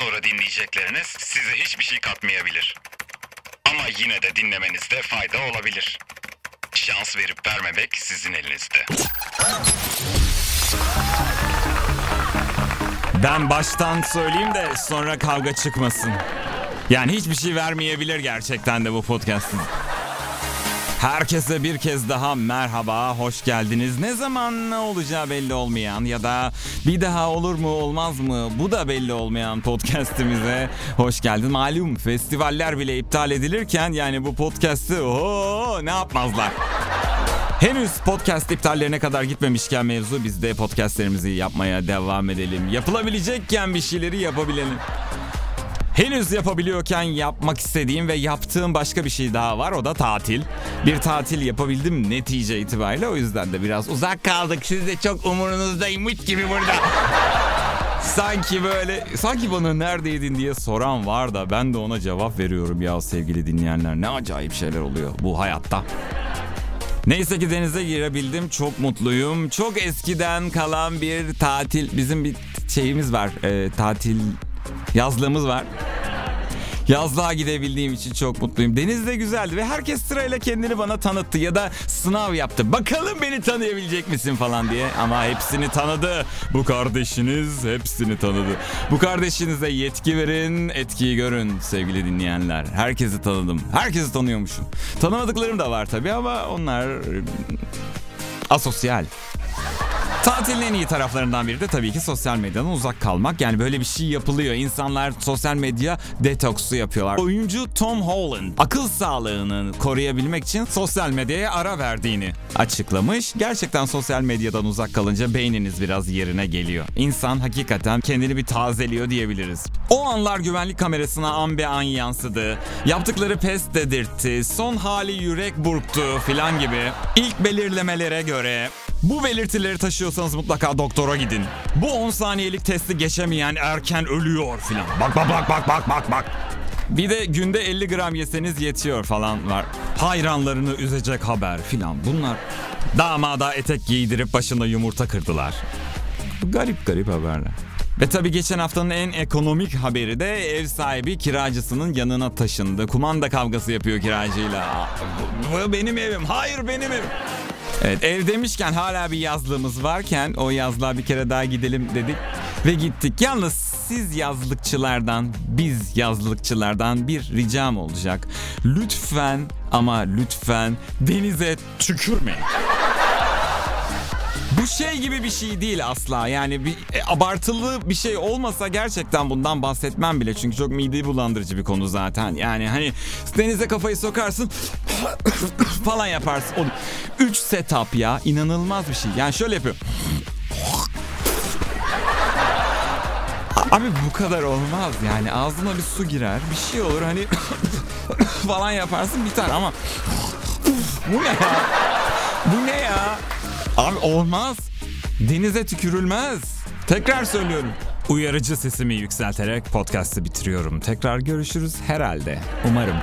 sonra dinleyecekleriniz size hiçbir şey katmayabilir. Ama yine de dinlemenizde fayda olabilir. Şans verip vermemek sizin elinizde. Ben baştan söyleyeyim de sonra kavga çıkmasın. Yani hiçbir şey vermeyebilir gerçekten de bu podcast'ın. Herkese bir kez daha merhaba, hoş geldiniz. Ne zaman ne olacağı belli olmayan ya da bir daha olur mu olmaz mı bu da belli olmayan podcast'imize hoş geldin. Malum festivaller bile iptal edilirken yani bu podcast'ı ooo ne yapmazlar. Henüz podcast iptallerine kadar gitmemişken mevzu biz de podcastlerimizi yapmaya devam edelim. Yapılabilecekken bir şeyleri yapabilelim. Henüz yapabiliyorken yapmak istediğim ve yaptığım başka bir şey daha var o da tatil. Bir tatil yapabildim netice itibariyle o yüzden de biraz uzak kaldık. Siz de çok umurunuzdaymış gibi burada. Sanki böyle sanki bana neredeydin diye soran var da ben de ona cevap veriyorum ya sevgili dinleyenler. Ne acayip şeyler oluyor bu hayatta. Neyse ki denize girebildim. Çok mutluyum. Çok eskiden kalan bir tatil. Bizim bir şeyimiz var. e, tatil yazlığımız var. Yazlığa gidebildiğim için çok mutluyum. Deniz de güzeldi ve herkes sırayla kendini bana tanıttı ya da sınav yaptı. Bakalım beni tanıyabilecek misin falan diye. Ama hepsini tanıdı. Bu kardeşiniz hepsini tanıdı. Bu kardeşinize yetki verin, etkiyi görün sevgili dinleyenler. Herkesi tanıdım. Herkesi tanıyormuşum. Tanımadıklarım da var tabii ama onlar e, asosyal. Tatilin en iyi taraflarından biri de tabii ki sosyal medyadan uzak kalmak. Yani böyle bir şey yapılıyor. İnsanlar sosyal medya detoksu yapıyorlar. Oyuncu Tom Holland akıl sağlığını koruyabilmek için sosyal medyaya ara verdiğini açıklamış. Gerçekten sosyal medyadan uzak kalınca beyniniz biraz yerine geliyor. İnsan hakikaten kendini bir tazeliyor diyebiliriz. O anlar güvenlik kamerasına an be an yansıdı. Yaptıkları pes dedirtti. Son hali yürek burktu filan gibi. İlk belirlemelere göre bu belirtileri taşıyorsanız mutlaka doktora gidin. Bu 10 saniyelik testi geçemeyen erken ölüyor filan. Bak bak bak bak bak bak bak. Bir de günde 50 gram yeseniz yetiyor falan var. Hayranlarını üzecek haber filan bunlar. Damada etek giydirip başına yumurta kırdılar. Garip garip haberler. Ve tabii geçen haftanın en ekonomik haberi de ev sahibi kiracısının yanına taşındı. Kumanda kavgası yapıyor kiracıyla. Bu benim evim. Hayır benim evim. Evet ev demişken hala bir yazlığımız varken o yazlığa bir kere daha gidelim dedik ve gittik. Yalnız siz yazlıkçılardan, biz yazlıkçılardan bir ricam olacak. Lütfen ama lütfen denize tükürmeyin. Bu şey gibi bir şey değil asla. Yani bir e, abartılı bir şey olmasa gerçekten bundan bahsetmem bile. Çünkü çok mide bulandırıcı bir konu zaten. Yani hani denize kafayı sokarsın falan yaparsın. O 3 setup ya inanılmaz bir şey. Yani şöyle yapıyor. Abi bu kadar olmaz yani ağzına bir su girer bir şey olur hani falan yaparsın biter ama bu ne ya? Bu ne ya? Abi olmaz. Denize tükürülmez. Tekrar söylüyorum. Uyarıcı sesimi yükselterek podcast'ı bitiriyorum. Tekrar görüşürüz herhalde. Umarım.